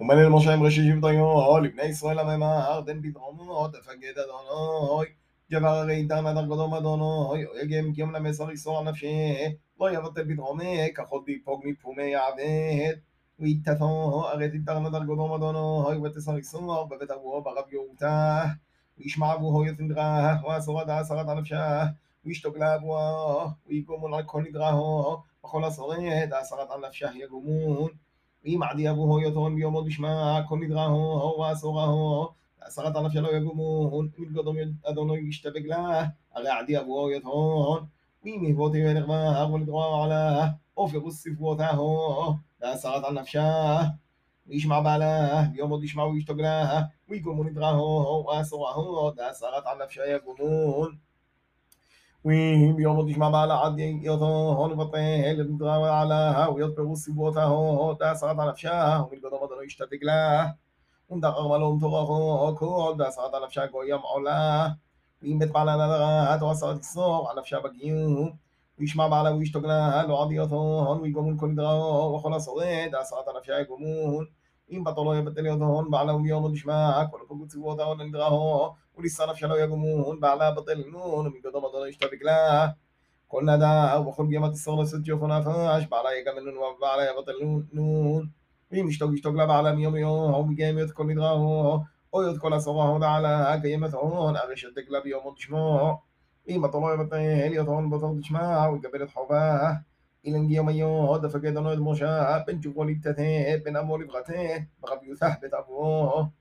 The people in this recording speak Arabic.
ומלל משה עם ראשי שבטיו, לבני ישראל הממהר, תן פתרונות, תפקד אדוני. ג'בר הרי איתן עד ארגדום אדוני, יגם קיום למסר איסור על נפשי, לא יבטל פתרוני, ככל תיפוג מפומי יעבד. ויתתו, הרי תיתרן עד ארגדום אדוני, ותסר איסור בבית אבוהו ברב יהותה. וישמע אבוהו יתנדרה, ואסורת עשרת הנפשה. וישתוק לאבוהו, ויגומון על כל נדרהו, וכל השורד עשרת הנפשה יגומון. ואם עדי אבוהו יתון ביומו דשמע, כל נדרהו, ואסורהו, ועשרת הנפשה לא יגומון, ומתגדום אדוני ישתבק לה, הרי עדי אבוהו יתון. ואם יבותי ונרמר ונדרוע עלה, אופר וספרותהו, ועשרת הנפשה. וישמע בעלה, ביומו דשמע וישתוק לה, ויגומו נדרהו, ואסורהו, ועשרת הנפשה יגומון. ويم يوم تجمع بالا عدي يوتو هون بطيه لم تغاب علىها ويط بغص بوتها داس سقط على نفشها والقدم ضلوا يشتتك لها ومدق أغملهم تغاخو كل داس سقط على نفشها قويم علا ويم بتقال أنا دغا هتوسط الصوغ على نفشها بقيو ويشمع بعلى ويشتق لها عدي يوتو هون ويقومون كل دغا وخلاص داس سقط على نفشها يقومون אם בתור לא יבטל יותו בעלה וביום תשמע כל פגות סיבותהו נדראו ולישא נפשה לא יגומון בעלה בטל נון ומקדום אדוני ישתבק לה כל נדר וכל גמת ישראל לשאת יופו נפש בעלה יגמל נון ובעלה יבטל נון ואם ישתוק ישתוק לה בעלה מיום יום ומגמת כל נדרהו או יות כל עשרה הודעה לה קיימת הון הרי שתק לה ביום תשמו אם בתור לא יבטל יותון בתור תשמע ויקבל את חובה ilangiyo mayo oda fagedono edmosha pencho bolitate pena molibate rabiu sahbet abo